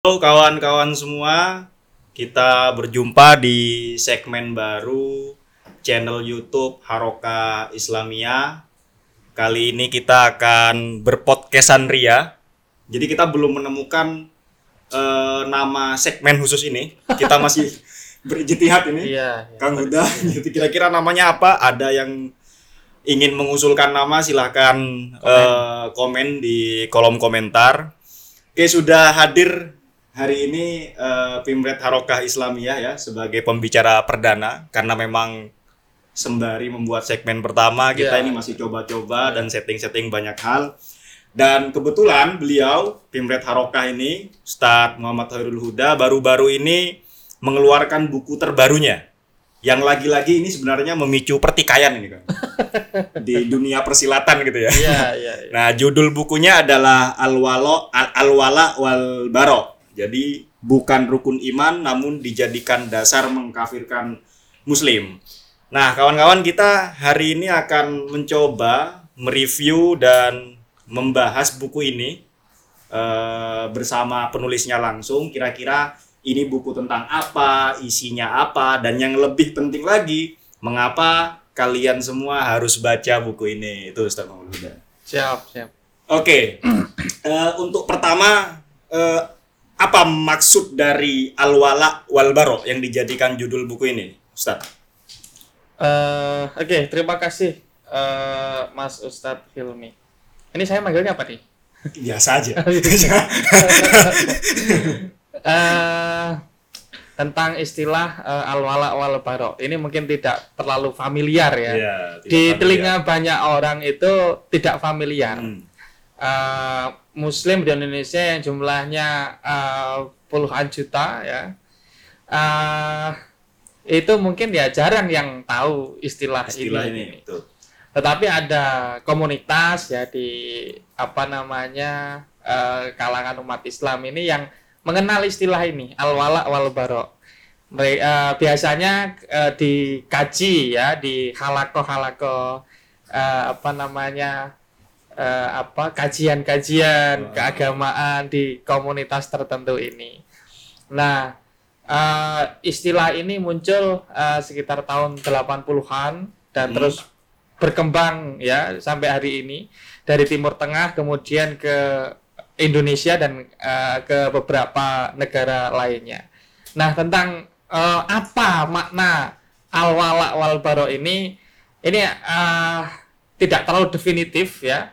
Halo kawan-kawan semua, kita berjumpa di segmen baru channel YouTube Haroka Islamia. Kali ini kita akan berpodcastan ria. Jadi kita belum menemukan eh, nama segmen khusus ini. Kita masih berijtihad ini. Iya. Kang Huda, jadi kira-kira namanya apa? Ada yang ingin mengusulkan nama silahkan eh, komen di kolom komentar. Oke sudah hadir hari ini eh, Pimret Harokah Islamiyah ya sebagai pembicara perdana karena memang sembari membuat segmen pertama kita Ya. ini masih coba-coba dan setting-setting banyak hal. Dan kebetulan beliau Pimret Harokah ini Ustadz Muhammad Khairul Huda baru-baru ini mengeluarkan buku terbarunya yang lagi-lagi ini sebenarnya memicu pertikaian ini kan di dunia persilatan gitu ya. Iya, iya. iya. Nah, judul bukunya adalah Al-Wala Al- Al-Wala wal Baro. Jadi bukan rukun iman namun dijadikan dasar mengkafirkan muslim. Nah, kawan-kawan kita hari ini akan mencoba mereview dan membahas buku ini eh, bersama penulisnya langsung kira-kira ini buku tentang apa, isinya apa dan yang lebih penting lagi mengapa kalian semua harus baca buku ini. Itu Ustaz Huda. Siap, siap. Oke, Eh, untuk pertama eh, apa maksud dari Al-Wala wal Baro yang dijadikan judul buku ini, Ustaz? Eh, Oke, terima kasih eh, Mas Ustadz Hilmi. Ini saya manggilnya apa nih? Biasa aja. Eh, tentang istilah eh, al-wala wal baro. Ini mungkin tidak terlalu familiar ya. Tidak Di familiar. telinga banyak orang itu tidak familiar. Hmm. Eh, Muslim di Indonesia yang jumlahnya eh, puluhan juta ya. Eh, itu mungkin ya jarang yang tahu istilah, Istilah ini. ini. Tuh. Tetapi ada komunitas ya di apa namanya eh, kalangan umat Islam ini yang mengenal istilah ini al-wala wal baro. Mere- eh, biasanya eh, dikaji ya di halako-halako eh, apa namanya eh, apa kajian-kajian Wah. keagamaan di komunitas tertentu ini. Nah, eh, istilah ini muncul eh, sekitar tahun 80-an dan Hmm. terus berkembang ya sampai hari ini dari Timur Tengah kemudian ke Indonesia dan eh, ke beberapa negara lainnya. Nah, tentang eh, apa makna al-wala wal baro ini ini eh, tidak terlalu definitif ya.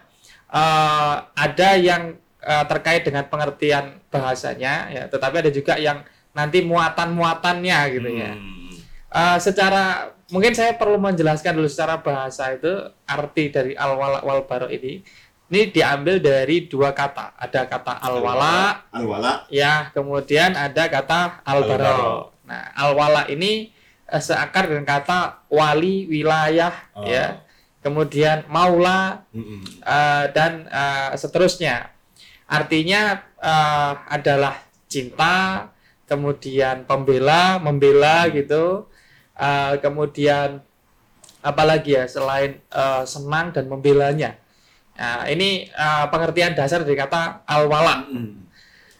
Eh, ada yang eh, terkait dengan pengertian bahasanya ya, tetapi ada juga yang nanti muatan-muatannya gitu ya. Hmm. Eh, secara mungkin saya perlu menjelaskan dulu secara bahasa itu arti dari al-wala wal baro ini. Ini diambil dari dua kata. Ada kata al-wala Al-Wala. ya, kemudian ada kata Al-baro. al-baro. Nah, al-wala ini seakar dengan kata wali wilayah Oh. ya. Kemudian maula Mm-mm. eh, dan eh, seterusnya. Artinya eh, adalah cinta, kemudian pembela, membela gitu. Eh, kemudian apalagi ya selain eh, senang dan membelanya. Nah, ini eh, pengertian dasar dari kata al-wala. Mm-mm.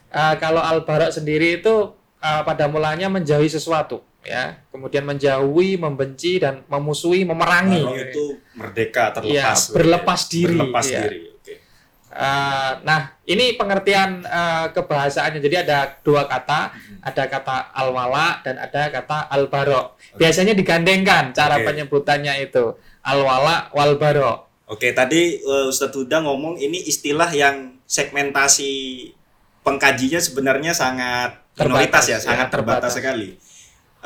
Eh, kalau al-bara sendiri itu eh, pada mulanya menjauhi sesuatu ya, kemudian menjauhi, membenci dan memusuhi, memerangi. Baro itu merdeka, Iya, terlepas. berlepas diri, Berlepas iya. diri. Oke. Eh, nah, ini pengertian eh, kebahasaannya. Jadi ada dua kata, ada kata al-wala dan ada kata al-baro. Biasanya digandengkan cara Oke. penyebutannya itu al-wala wal baro. Oke, tadi uh, Ustadz Huda ngomong ini istilah yang segmentasi pengkajinya sebenarnya sangat minoritas Terbatas, ya, ya, sangat terbatas, terbatas. sekali.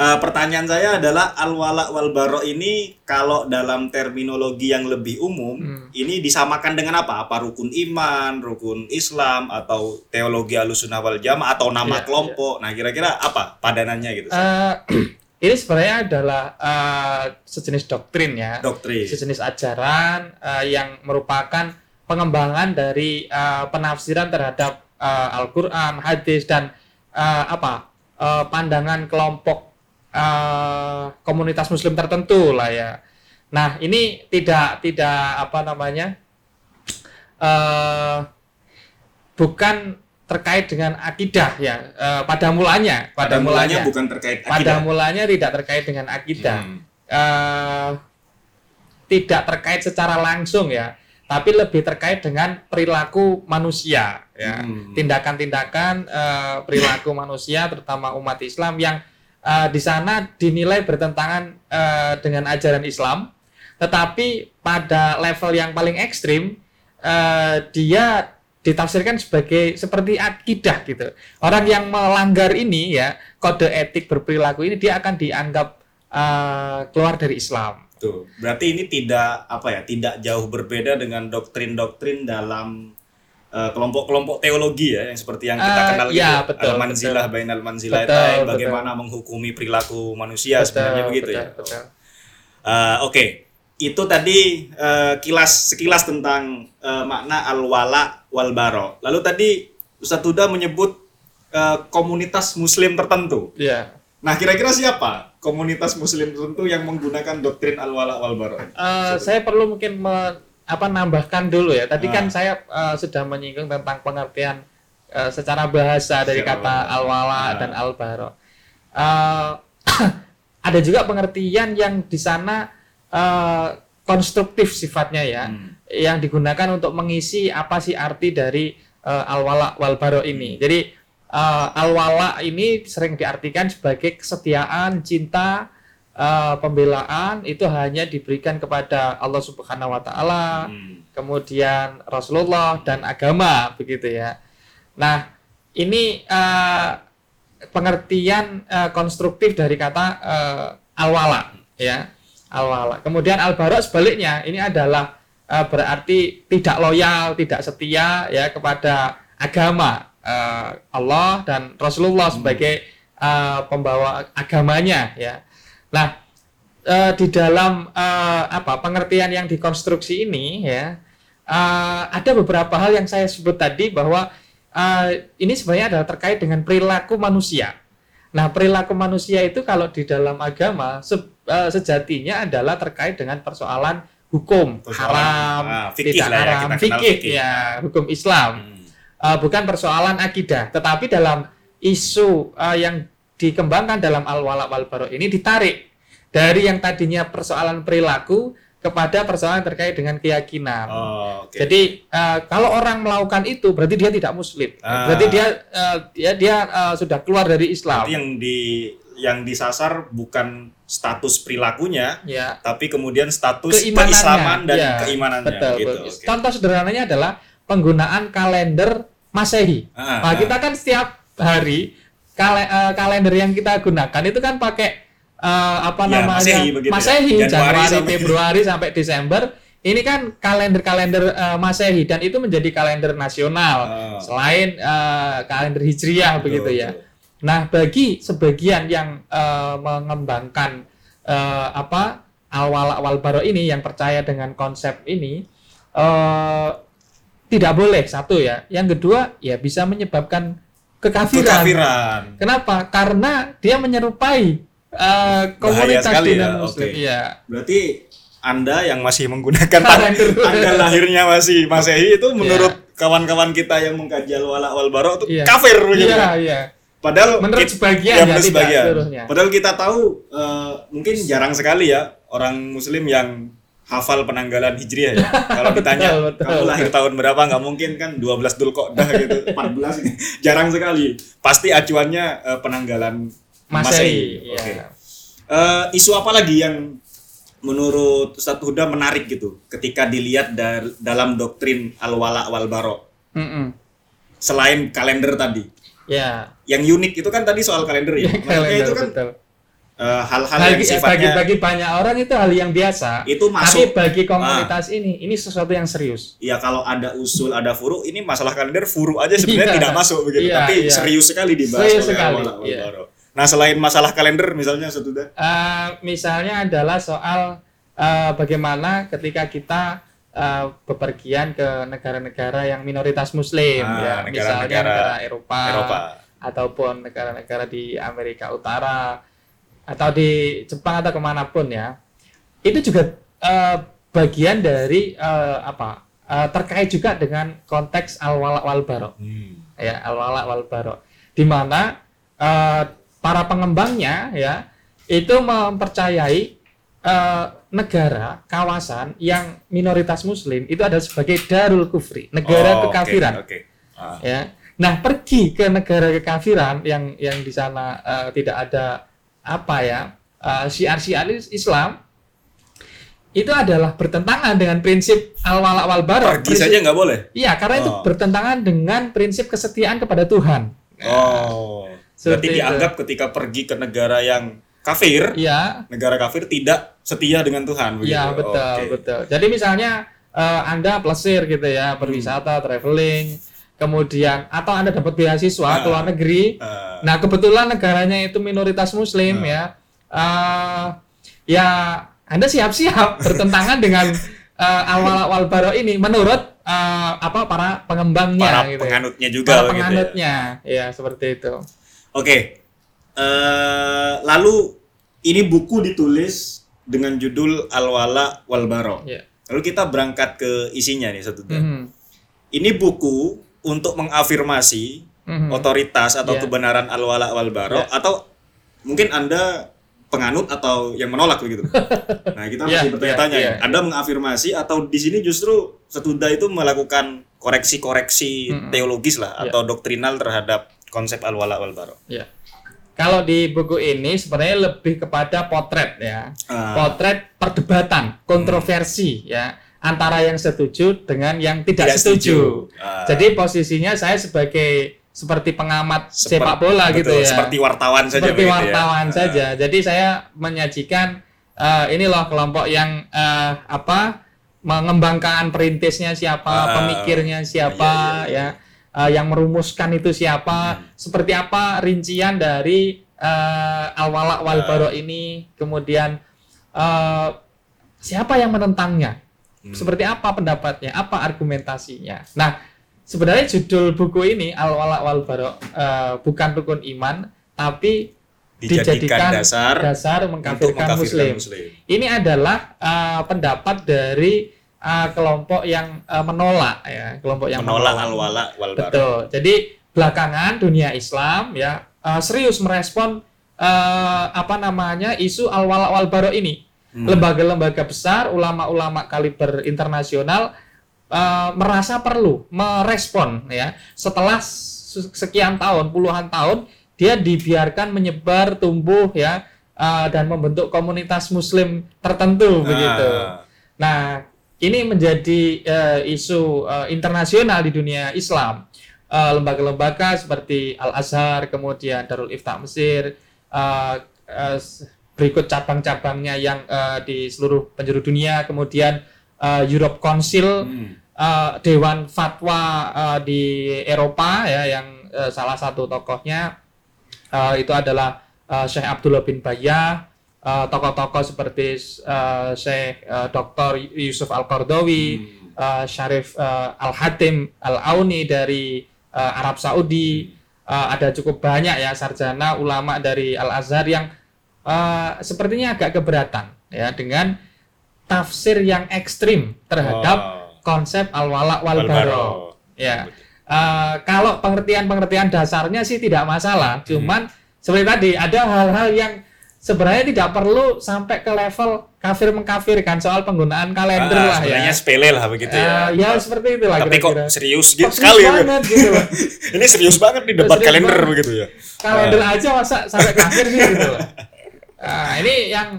Eh, pertanyaan saya adalah al-wala wal baro ini kalau dalam terminologi yang lebih umum Hmm. ini disamakan dengan apa? Apa rukun iman, rukun Islam atau teologi alusunah wal jamaah atau nama Iya, kelompok? Nah, kira-kira apa padanannya gitu? Eh, ini sebenarnya adalah eh, sejenis doktrin ya. Doktrin. sejenis ajaran eh, yang merupakan pengembangan dari eh, penafsiran terhadap eh, Al-Qur'an, hadis dan eh, apa? eh, pandangan kelompok eh, komunitas muslim tertentu lah ya. Nah, ini tidak tidak apa namanya? eh bukan terkait dengan akidah ya eh, pada mulanya pada mulanya bukan terkait pada akidah. mulanya tidak terkait dengan akidah Hmm. eh, tidak terkait secara langsung ya tapi lebih terkait dengan perilaku manusia ya Hmm. tindakan-tindakan eh, perilaku manusia terutama umat Islam yang eh, di sana dinilai bertentangan eh, dengan ajaran Islam tetapi pada level yang paling ekstrim eh, dia ditafsirkan sebagai seperti akidah gitu. Orang yang melanggar ini ya kode etik berperilaku ini dia akan dianggap eh, keluar dari Islam. Tuh, berarti ini tidak apa ya, tidak jauh berbeda dengan doktrin-doktrin dalam kelompok-kelompok teologi ya, yang seperti yang kita Eh, kenal ya, gitu, betul, al-manzilah bainal manzilah Betul, bagaimana menghukumi perilaku manusia sebenarnya begitu betul, ya. betul. Eh, Oke, itu tadi eh, kilas sekilas tentang eh, makna al-wala wal baro. Lalu tadi Ustadz Huda menyebut eh, komunitas Muslim tertentu. Ya. Nah, kira-kira siapa komunitas Muslim tertentu yang menggunakan doktrin al-wala wal baro? Eh, saya perlu mungkin apa nambahkan dulu ya. Tadi Ah. kan saya eh, sudah menyinggung tentang pengertian eh, secara bahasa dari Secara kata al-wala Ah. dan al-baro. Eh, ada juga pengertian yang di sana eh, konstruktif sifatnya ya, Hmm. yang digunakan untuk mengisi apa sih arti dari eh, al-wala wal baro ini. Jadi eh, al-wala ini sering diartikan sebagai kesetiaan, cinta, eh, pembelaan itu hanya diberikan kepada Allah Subhanahu wa taala, Hmm. kemudian Rasulullah dan agama begitu ya. Nah, ini eh, pengertian eh, konstruktif dari kata eh, al-wala ya. Al-wala. Kemudian al-bara sebaliknya, ini adalah eh, berarti tidak loyal, tidak setia ya kepada agama Allah dan Rasulullah sebagai eh, pembawa agamanya ya. Nah, eh, di dalam eh, apa pengertian yang dikonstruksi ini ya eh, ada beberapa hal yang saya sebut tadi bahwa eh, ini sebenarnya adalah terkait dengan perilaku manusia. Nah, perilaku manusia itu kalau di dalam agama se- eh, sejatinya adalah terkait dengan persoalan hukum Persoalan, haram, ah, fikih tidak lah ya, haram, kenal fikih fikih. ya, hukum Islam. Hmm. Eh, bukan persoalan akidah, tetapi dalam isu eh, yang dikembangkan dalam al-wala wal bara ini ditarik dari yang tadinya persoalan perilaku kepada persoalan terkait dengan keyakinan. Oh, oke. Jadi eh, kalau orang melakukan itu berarti dia tidak muslim. Ah. Berarti dia eh, dia dia eh, sudah keluar dari Islam. Berarti yang di yang disasar bukan status perilakunya, Ya. tapi kemudian status keislaman dan Ya, keimanannya Betul. gitu. betul. Oke. Contoh sederhananya adalah penggunaan kalender Masehi. Ah, Nah, ah. kita kan setiap hari kale- eh, kalender yang kita gunakan itu kan pakai eh, apa Ya, namanya Masehi begitu ya. Masehi, Januari Januari, sampai- Februari sampai Desember. Ini kan kalender-kalender eh, Masehi dan itu menjadi kalender nasional Ah. selain eh, kalender Hijriah Betul, begitu ya. betul. Nah, bagi sebagian yang eh, mengembangkan eh, apa awal awal baro ini yang percaya dengan konsep ini eh, tidak boleh satu ya. Yang kedua ya bisa menyebabkan kekafiran. Kekafiran. Kenapa? Karena dia menyerupai eh, komunitas sekali dunia ya, muslim. oke. Iya. Berarti Anda yang masih menggunakan tanggal lahirnya masih Masehi itu Iya. menurut kawan-kawan kita yang mengkaji al-wala wal baro itu Iya. kafir begitu. Iya, iya. Padahal Menurut sebagian ya, ya, menurut sebagian. Padahal kita tahu eh, mungkin jarang sekali ya orang muslim yang hafal penanggalan hijriah ya. Kalau ditanya Betul, betul, kamu lahir tahun berapa nggak mungkin kan 12 Dzulqa'dah gitu, 14 ini. jarang sekali. Pasti acuannya eh, penanggalan Masehi. Oke. Iya. Eh, isu apa lagi yang menurut Ustadz Huda menarik gitu ketika dilihat dar- dalam doktrin al-wala wal baro Mm-mm. selain kalender tadi Ya. yang unik itu kan tadi soal kalender ya Maksudnya Kalender, itu kan betul. Eh, hal-hal bagi, yang bagi sifatnya bagi banyak orang itu hal yang biasa. itu Tapi masuk Ah. bagi komunitas ini, ini sesuatu yang serius. ya kalau ada usul ada furu ini masalah kalender furu aja sebenarnya Iya. tidak masuk begitu Iya, tapi iya. serius sekali dibahas Serius oleh sekali, wal iya. nah selain masalah kalender misalnya Ustadz Huda Eh, misalnya adalah soal eh, bagaimana ketika kita eh, bepergian ke negara-negara yang minoritas Muslim, ya, Ah, misalnya negara-negara negara Eropa, Eropa ataupun negara-negara di Amerika Utara atau di Jepang atau ke mana pun ya, itu juga eh, bagian dari eh, apa? eh, terkait juga dengan konteks al wal baro. Hmm. ya al-wala wal bara di mana eh, para pengembangnya ya itu mempercayai eh, negara kawasan yang minoritas muslim itu adalah sebagai darul kufri negara Oh, kekafiran Oke. Ah. ya nah pergi ke negara kekafiran yang yang di sana eh, tidak ada apa ya eh, syiar-syiar Islam itu adalah bertentangan dengan prinsip al-wala wal bara Pergi saja nggak boleh. Iya, karena itu Oh. bertentangan dengan prinsip kesetiaan kepada Tuhan. Oh. Berarti Seperti itu. dianggap ketika pergi ke negara yang kafir, Iya, negara kafir tidak setia dengan Tuhan iya betul, Oke. betul. Jadi misalnya eh, Anda plesir gitu ya, berwisata, traveling, kemudian atau Anda dapat beasiswa Ah. ke luar negeri. Ah, Nah, kebetulan negaranya itu minoritas muslim Ah. ya. Eh, ya Anda siap-siap bertentangan dengan eh, awal awal baro ini menurut eh, apa para pengembangnya para gitu ya. penganutnya juga Para ya. penganutnya, ya seperti itu. Oke. Eh, lalu ini buku ditulis dengan judul Al-Wala wal Baro. Ya. Lalu kita berangkat ke isinya nih satu. Mhm. Ini buku untuk mengafirmasi Mhm. otoritas atau Ya. kebenaran Al-Wala wal Baro Ya. atau mungkin Anda penganut atau yang menolak begitu. Nah, kita Ya, masih bertanya-tanya ya, ya. ya. Anda mengafirmasi atau di sini justru Setuda itu melakukan koreksi-koreksi Mm-mm. teologis lah Ya. atau doktrinal terhadap konsep Al-Wala wal Baro. Ya. Kalau di buku ini sebenarnya lebih kepada potret ya. Ah. Potret perdebatan, kontroversi ya antara yang setuju dengan yang tidak, Tidak setuju. setuju. Ah. Jadi posisinya saya sebagai seperti pengamat Seper- sepak bola gitu betul, ya. Seperti wartawan saja seperti ya. wartawan Ah. saja. Jadi saya menyajikan eh, ini loh kelompok yang eh, apa mengembangkan perintisnya siapa, Ah. pemikirnya siapa, Iya, iya, ya, Eh, yang merumuskan itu siapa, Hmm. seperti apa rincian dari al-wala wal Ah. bara ini, kemudian eh, siapa yang menentangnya, Hmm. seperti apa pendapatnya, apa argumentasinya. Nah, sebenarnya judul buku ini al-wala wal bara eh, bukan rukun iman, tapi dijadikan dasar, dasar untuk mengkafirkan mengkafirkan muslim. muslim. Ini adalah eh, pendapat dari eh, kelompok yang eh, menolak ya, kelompok yang Menolak al-wala wal Baro. Betul. Jadi belakangan dunia Islam ya eh, serius merespon eh, apa namanya isu al-wala wal bara ini. Hmm. Lembaga-lembaga besar, ulama-ulama kaliber internasional eh, merasa perlu merespon ya setelah se- sekian tahun, puluhan tahun dia dibiarkan menyebar, tumbuh ya eh, dan membentuk komunitas muslim tertentu begitu. Ah. Nah, ini menjadi eh, isu eh, internasional di dunia Islam. Lembaga-lembaga seperti Al Azhar, kemudian Darul Ifta Mesir, eh, s- berikut cabang-cabangnya yang eh, di seluruh penjuru dunia, kemudian eh, Europe Council, Hmm. eh, Dewan Fatwa eh, di Eropa ya yang eh, salah satu tokohnya eh, itu adalah eh, Syekh Abdullah bin Bayyah, eh, tokoh-tokoh seperti eh, Syekh eh, Dr. Yusuf Al-Qardawi, Hmm. eh, Syarif eh, Al-Hatim Al-Auni dari eh, Arab Saudi, eh, ada cukup banyak ya sarjana ulama dari Al-Azhar yang eh, sepertinya agak keberatan ya dengan tafsir yang ekstrim terhadap Oh. konsep al-wala wal baro. Ya. Eh, kalau pengertian-pengertian dasarnya sih tidak masalah, Hmm. cuman seperti tadi ada hal-hal yang sebenarnya tidak perlu sampai ke level kafir mengkafirkan soal penggunaan kalender Ah, lah ya. sebenarnya sepele lah begitu ya. Eh, ya seperti itulah Tapi kok kira-kira. serius Kok gitu serius sekali ya. banget gitu. Ini serius banget nih debat Serius kalender banget. begitu ya. kalender aja masa sampai kafir sih gitu loh. Nah, ini yang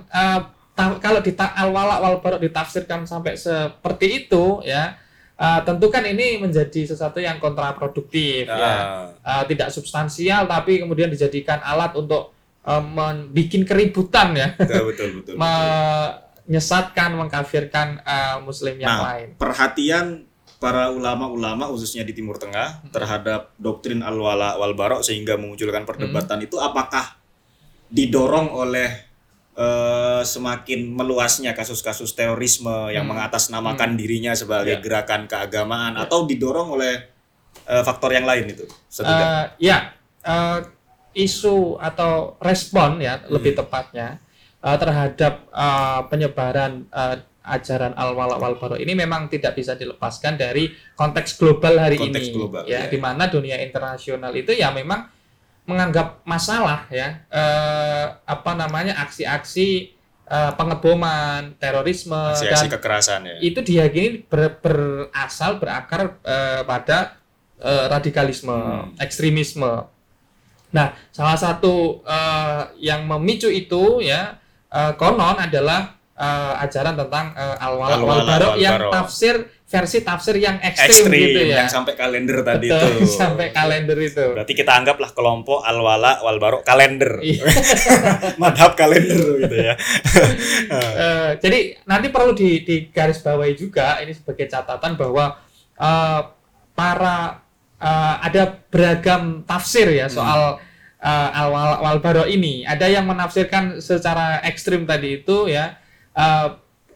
ta- kalau di al-wala wal bara ditafsirkan sampai seperti itu ya eh, tentu kan ini menjadi sesuatu yang kontraproduktif ya. Ah. Eh, tidak substansial tapi kemudian dijadikan alat untuk eh, membuat keributan ya Betul betul betul. betul. menyesatkan mengkafirkan eh, muslim yang Nah, lain perhatian para ulama-ulama khususnya di Timur Tengah terhadap doktrin al-wala wal bara sehingga memunculkan perdebatan Hmm. itu apakah didorong oleh eh, semakin meluasnya kasus-kasus terorisme yang Hmm. mengatasnamakan dirinya sebagai Ya. gerakan keagamaan Ya. atau didorong oleh eh, faktor yang lain itu? Eh, ya, eh, isu atau respon ya lebih tepatnya eh, terhadap eh, penyebaran eh, ajaran al-wala wal bara ini memang tidak bisa dilepaskan dari konteks global hari Konteks ini global, ya ya, di mana dunia internasional itu ya memang menganggap masalah ya eh, apa namanya aksi-aksi eh, pengeboman terorisme aksi-aksi dan kekerasan ya itu diyakini ber- berasal berakar eh, pada eh, radikalisme Hmm. ekstremisme nah salah satu eh, yang memicu itu ya eh, konon adalah eh, ajaran tentang eh, al-wala wal wal yang tafsir versi tafsir yang ekstrim, ekstrim gitu ya. yang sampai kalender tadi Betul, itu. sampai kalender itu. Berarti kita anggaplah kelompok al-wala wal baro kalender. Iya. madhab kalender gitu ya. Eh, jadi nanti perlu di, digarisbawahi juga ini sebagai catatan bahwa eh, para eh, ada beragam tafsir ya soal eh, al wal, wal ini. Ada yang menafsirkan secara ekstrim tadi itu ya eh,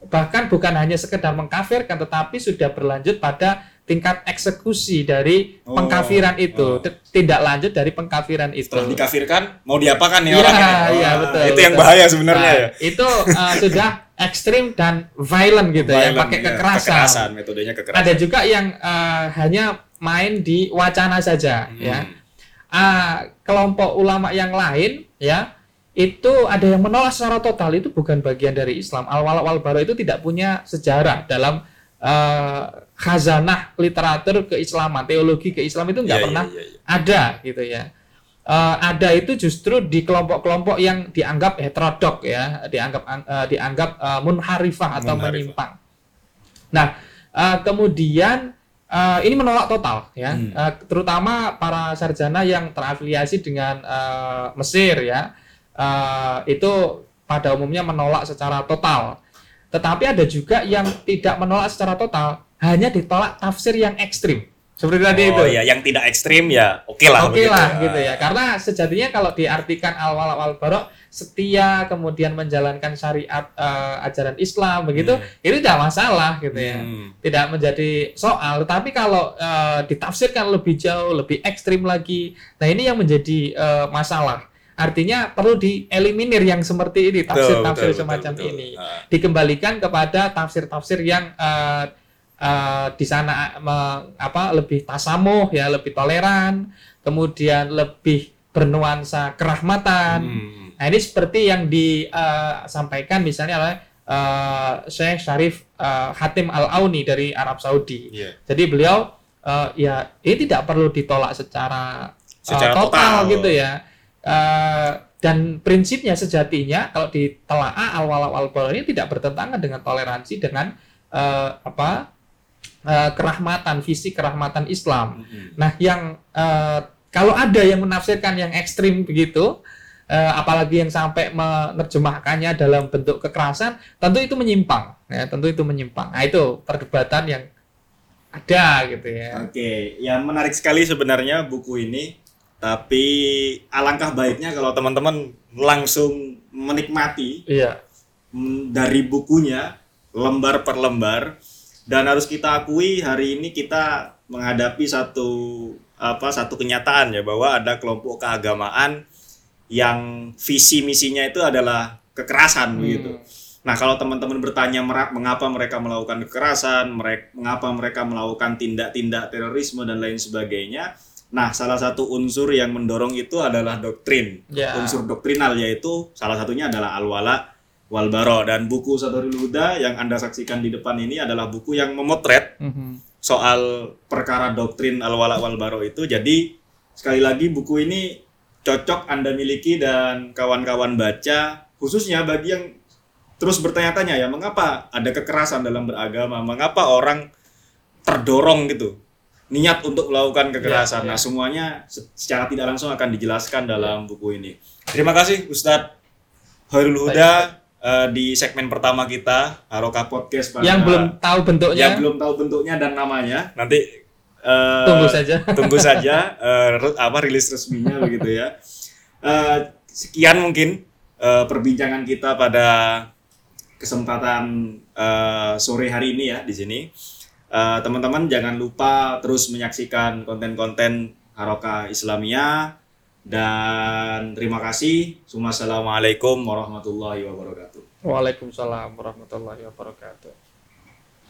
bahkan bukan hanya sekedar mengkafirkan tetapi sudah berlanjut pada tingkat eksekusi dari Oh, pengkafiran itu oh. T- tindak lanjut dari pengkafiran itu setelah dikafirkan mau diapakan nih Iya, orangnya iya, Wah, betul, itu yang betul. bahaya sebenarnya Nah, ya itu uh, sudah ekstrim dan violent gitu ya, Violent, pakai ya, kekerasan. metodenya kekerasan Ada juga yang uh, hanya main di wacana saja Hmm. ya. Uh, kelompok ulama yang lain ya itu ada yang menolak secara total itu bukan bagian dari Islam. Al-wala wal itu tidak punya sejarah dalam uh, khazanah literatur keislaman, teologi keislaman itu nggak Iya, pernah iya, iya. ada gitu ya. Eh, ada itu justru di kelompok-kelompok yang dianggap heterodok ya, dianggap eh, dianggap eh, munharifah atau Munharifah. menyimpang. Nah, eh, kemudian eh, ini menolak total ya, Hmm. Eh, terutama para sarjana yang terafiliasi dengan eh, Mesir ya, eh, itu pada umumnya menolak secara total. Tetapi ada juga yang tidak menolak secara total, hanya ditolak tafsir yang ekstrim. Seperti tadi itu. oh ya yang tidak ekstrim ya oke lah Oke begitu lah gitu ya. Karena sejatinya kalau diartikan al wala wal barok setia kemudian menjalankan syariat eh, ajaran Islam begitu, itu tidak masalah gitu ya. Hmm. Tidak menjadi soal, tapi kalau eh, ditafsirkan lebih jauh, lebih ekstrim lagi, nah ini yang menjadi eh, masalah. Artinya perlu dieliminir yang seperti ini, tafsir-tafsir betul, semacam betul, betul. ini Ah. dikembalikan kepada tafsir-tafsir yang eh, eh, di sana me- apa lebih tasamuh ya lebih toleran kemudian lebih bernuansa kerahmatan Hmm. nah ini seperti yang disampaikan misalnya oleh eh, Syekh Syarif eh, Hatim Al Auni dari Arab Saudi Iya. jadi beliau eh, ya ini tidak perlu ditolak secara, eh, Secara total, total. gitu ya. Eh, dan prinsipnya sejatinya kalau ditelaah al-wala wal bara ini tidak bertentangan dengan toleransi dengan eh, apa eh, kerahmatan visi kerahmatan Islam. Hmm. Nah, yang eh, kalau ada yang menafsirkan yang ekstrim begitu, eh, apalagi yang sampai menerjemahkannya dalam bentuk kekerasan, tentu itu menyimpang. Ya, tentu itu menyimpang. Nah, itu perdebatan yang ada gitu ya. Oke, ya menarik sekali sebenarnya buku ini. Tapi alangkah baiknya kalau teman-teman langsung menikmati Iya. dari bukunya lembar per lembar dan harus kita akui hari ini kita menghadapi satu apa satu kenyataan ya bahwa ada kelompok keagamaan yang visi misinya itu adalah kekerasan begitu. Nah, kalau teman-teman bertanya mengapa mereka melakukan kekerasan, mereka mengapa mereka melakukan tindak-tindak terorisme dan lain sebagainya. Nah, salah satu unsur yang mendorong itu adalah doktrin. Ya. Unsur doktrinal yaitu salah satunya adalah al-wala wal bara dan buku Sadarul Huda yang Anda saksikan di depan ini adalah buku yang memotret Mhm. soal perkara doktrin al-wala wal bara itu. Jadi sekali lagi buku ini cocok Anda miliki dan kawan-kawan baca khususnya bagi yang terus bertanya-tanya ya mengapa ada kekerasan dalam beragama, mengapa orang terdorong gitu niat untuk melakukan kekerasan. Ya, ya. Nah, semuanya se- secara tidak langsung akan dijelaskan dalam buku ini. Terima kasih Ustadz Hoirul Huda eh, di segmen pertama kita Haroka Podcast pada Yang belum tahu bentuknya, yang belum tahu bentuknya dan namanya nanti eh, tunggu saja. tunggu saja re- apa rilis resminya begitu ya Eh, sekian mungkin eh, perbincangan kita pada kesempatan eh, sore hari ini ya di sini Eh, teman-teman uh, jangan lupa terus menyaksikan konten-konten Haroka Islamia dan terima kasih. Assalamualaikum warahmatullahi wabarakatuh. Waalaikumsalam warahmatullahi wabarakatuh.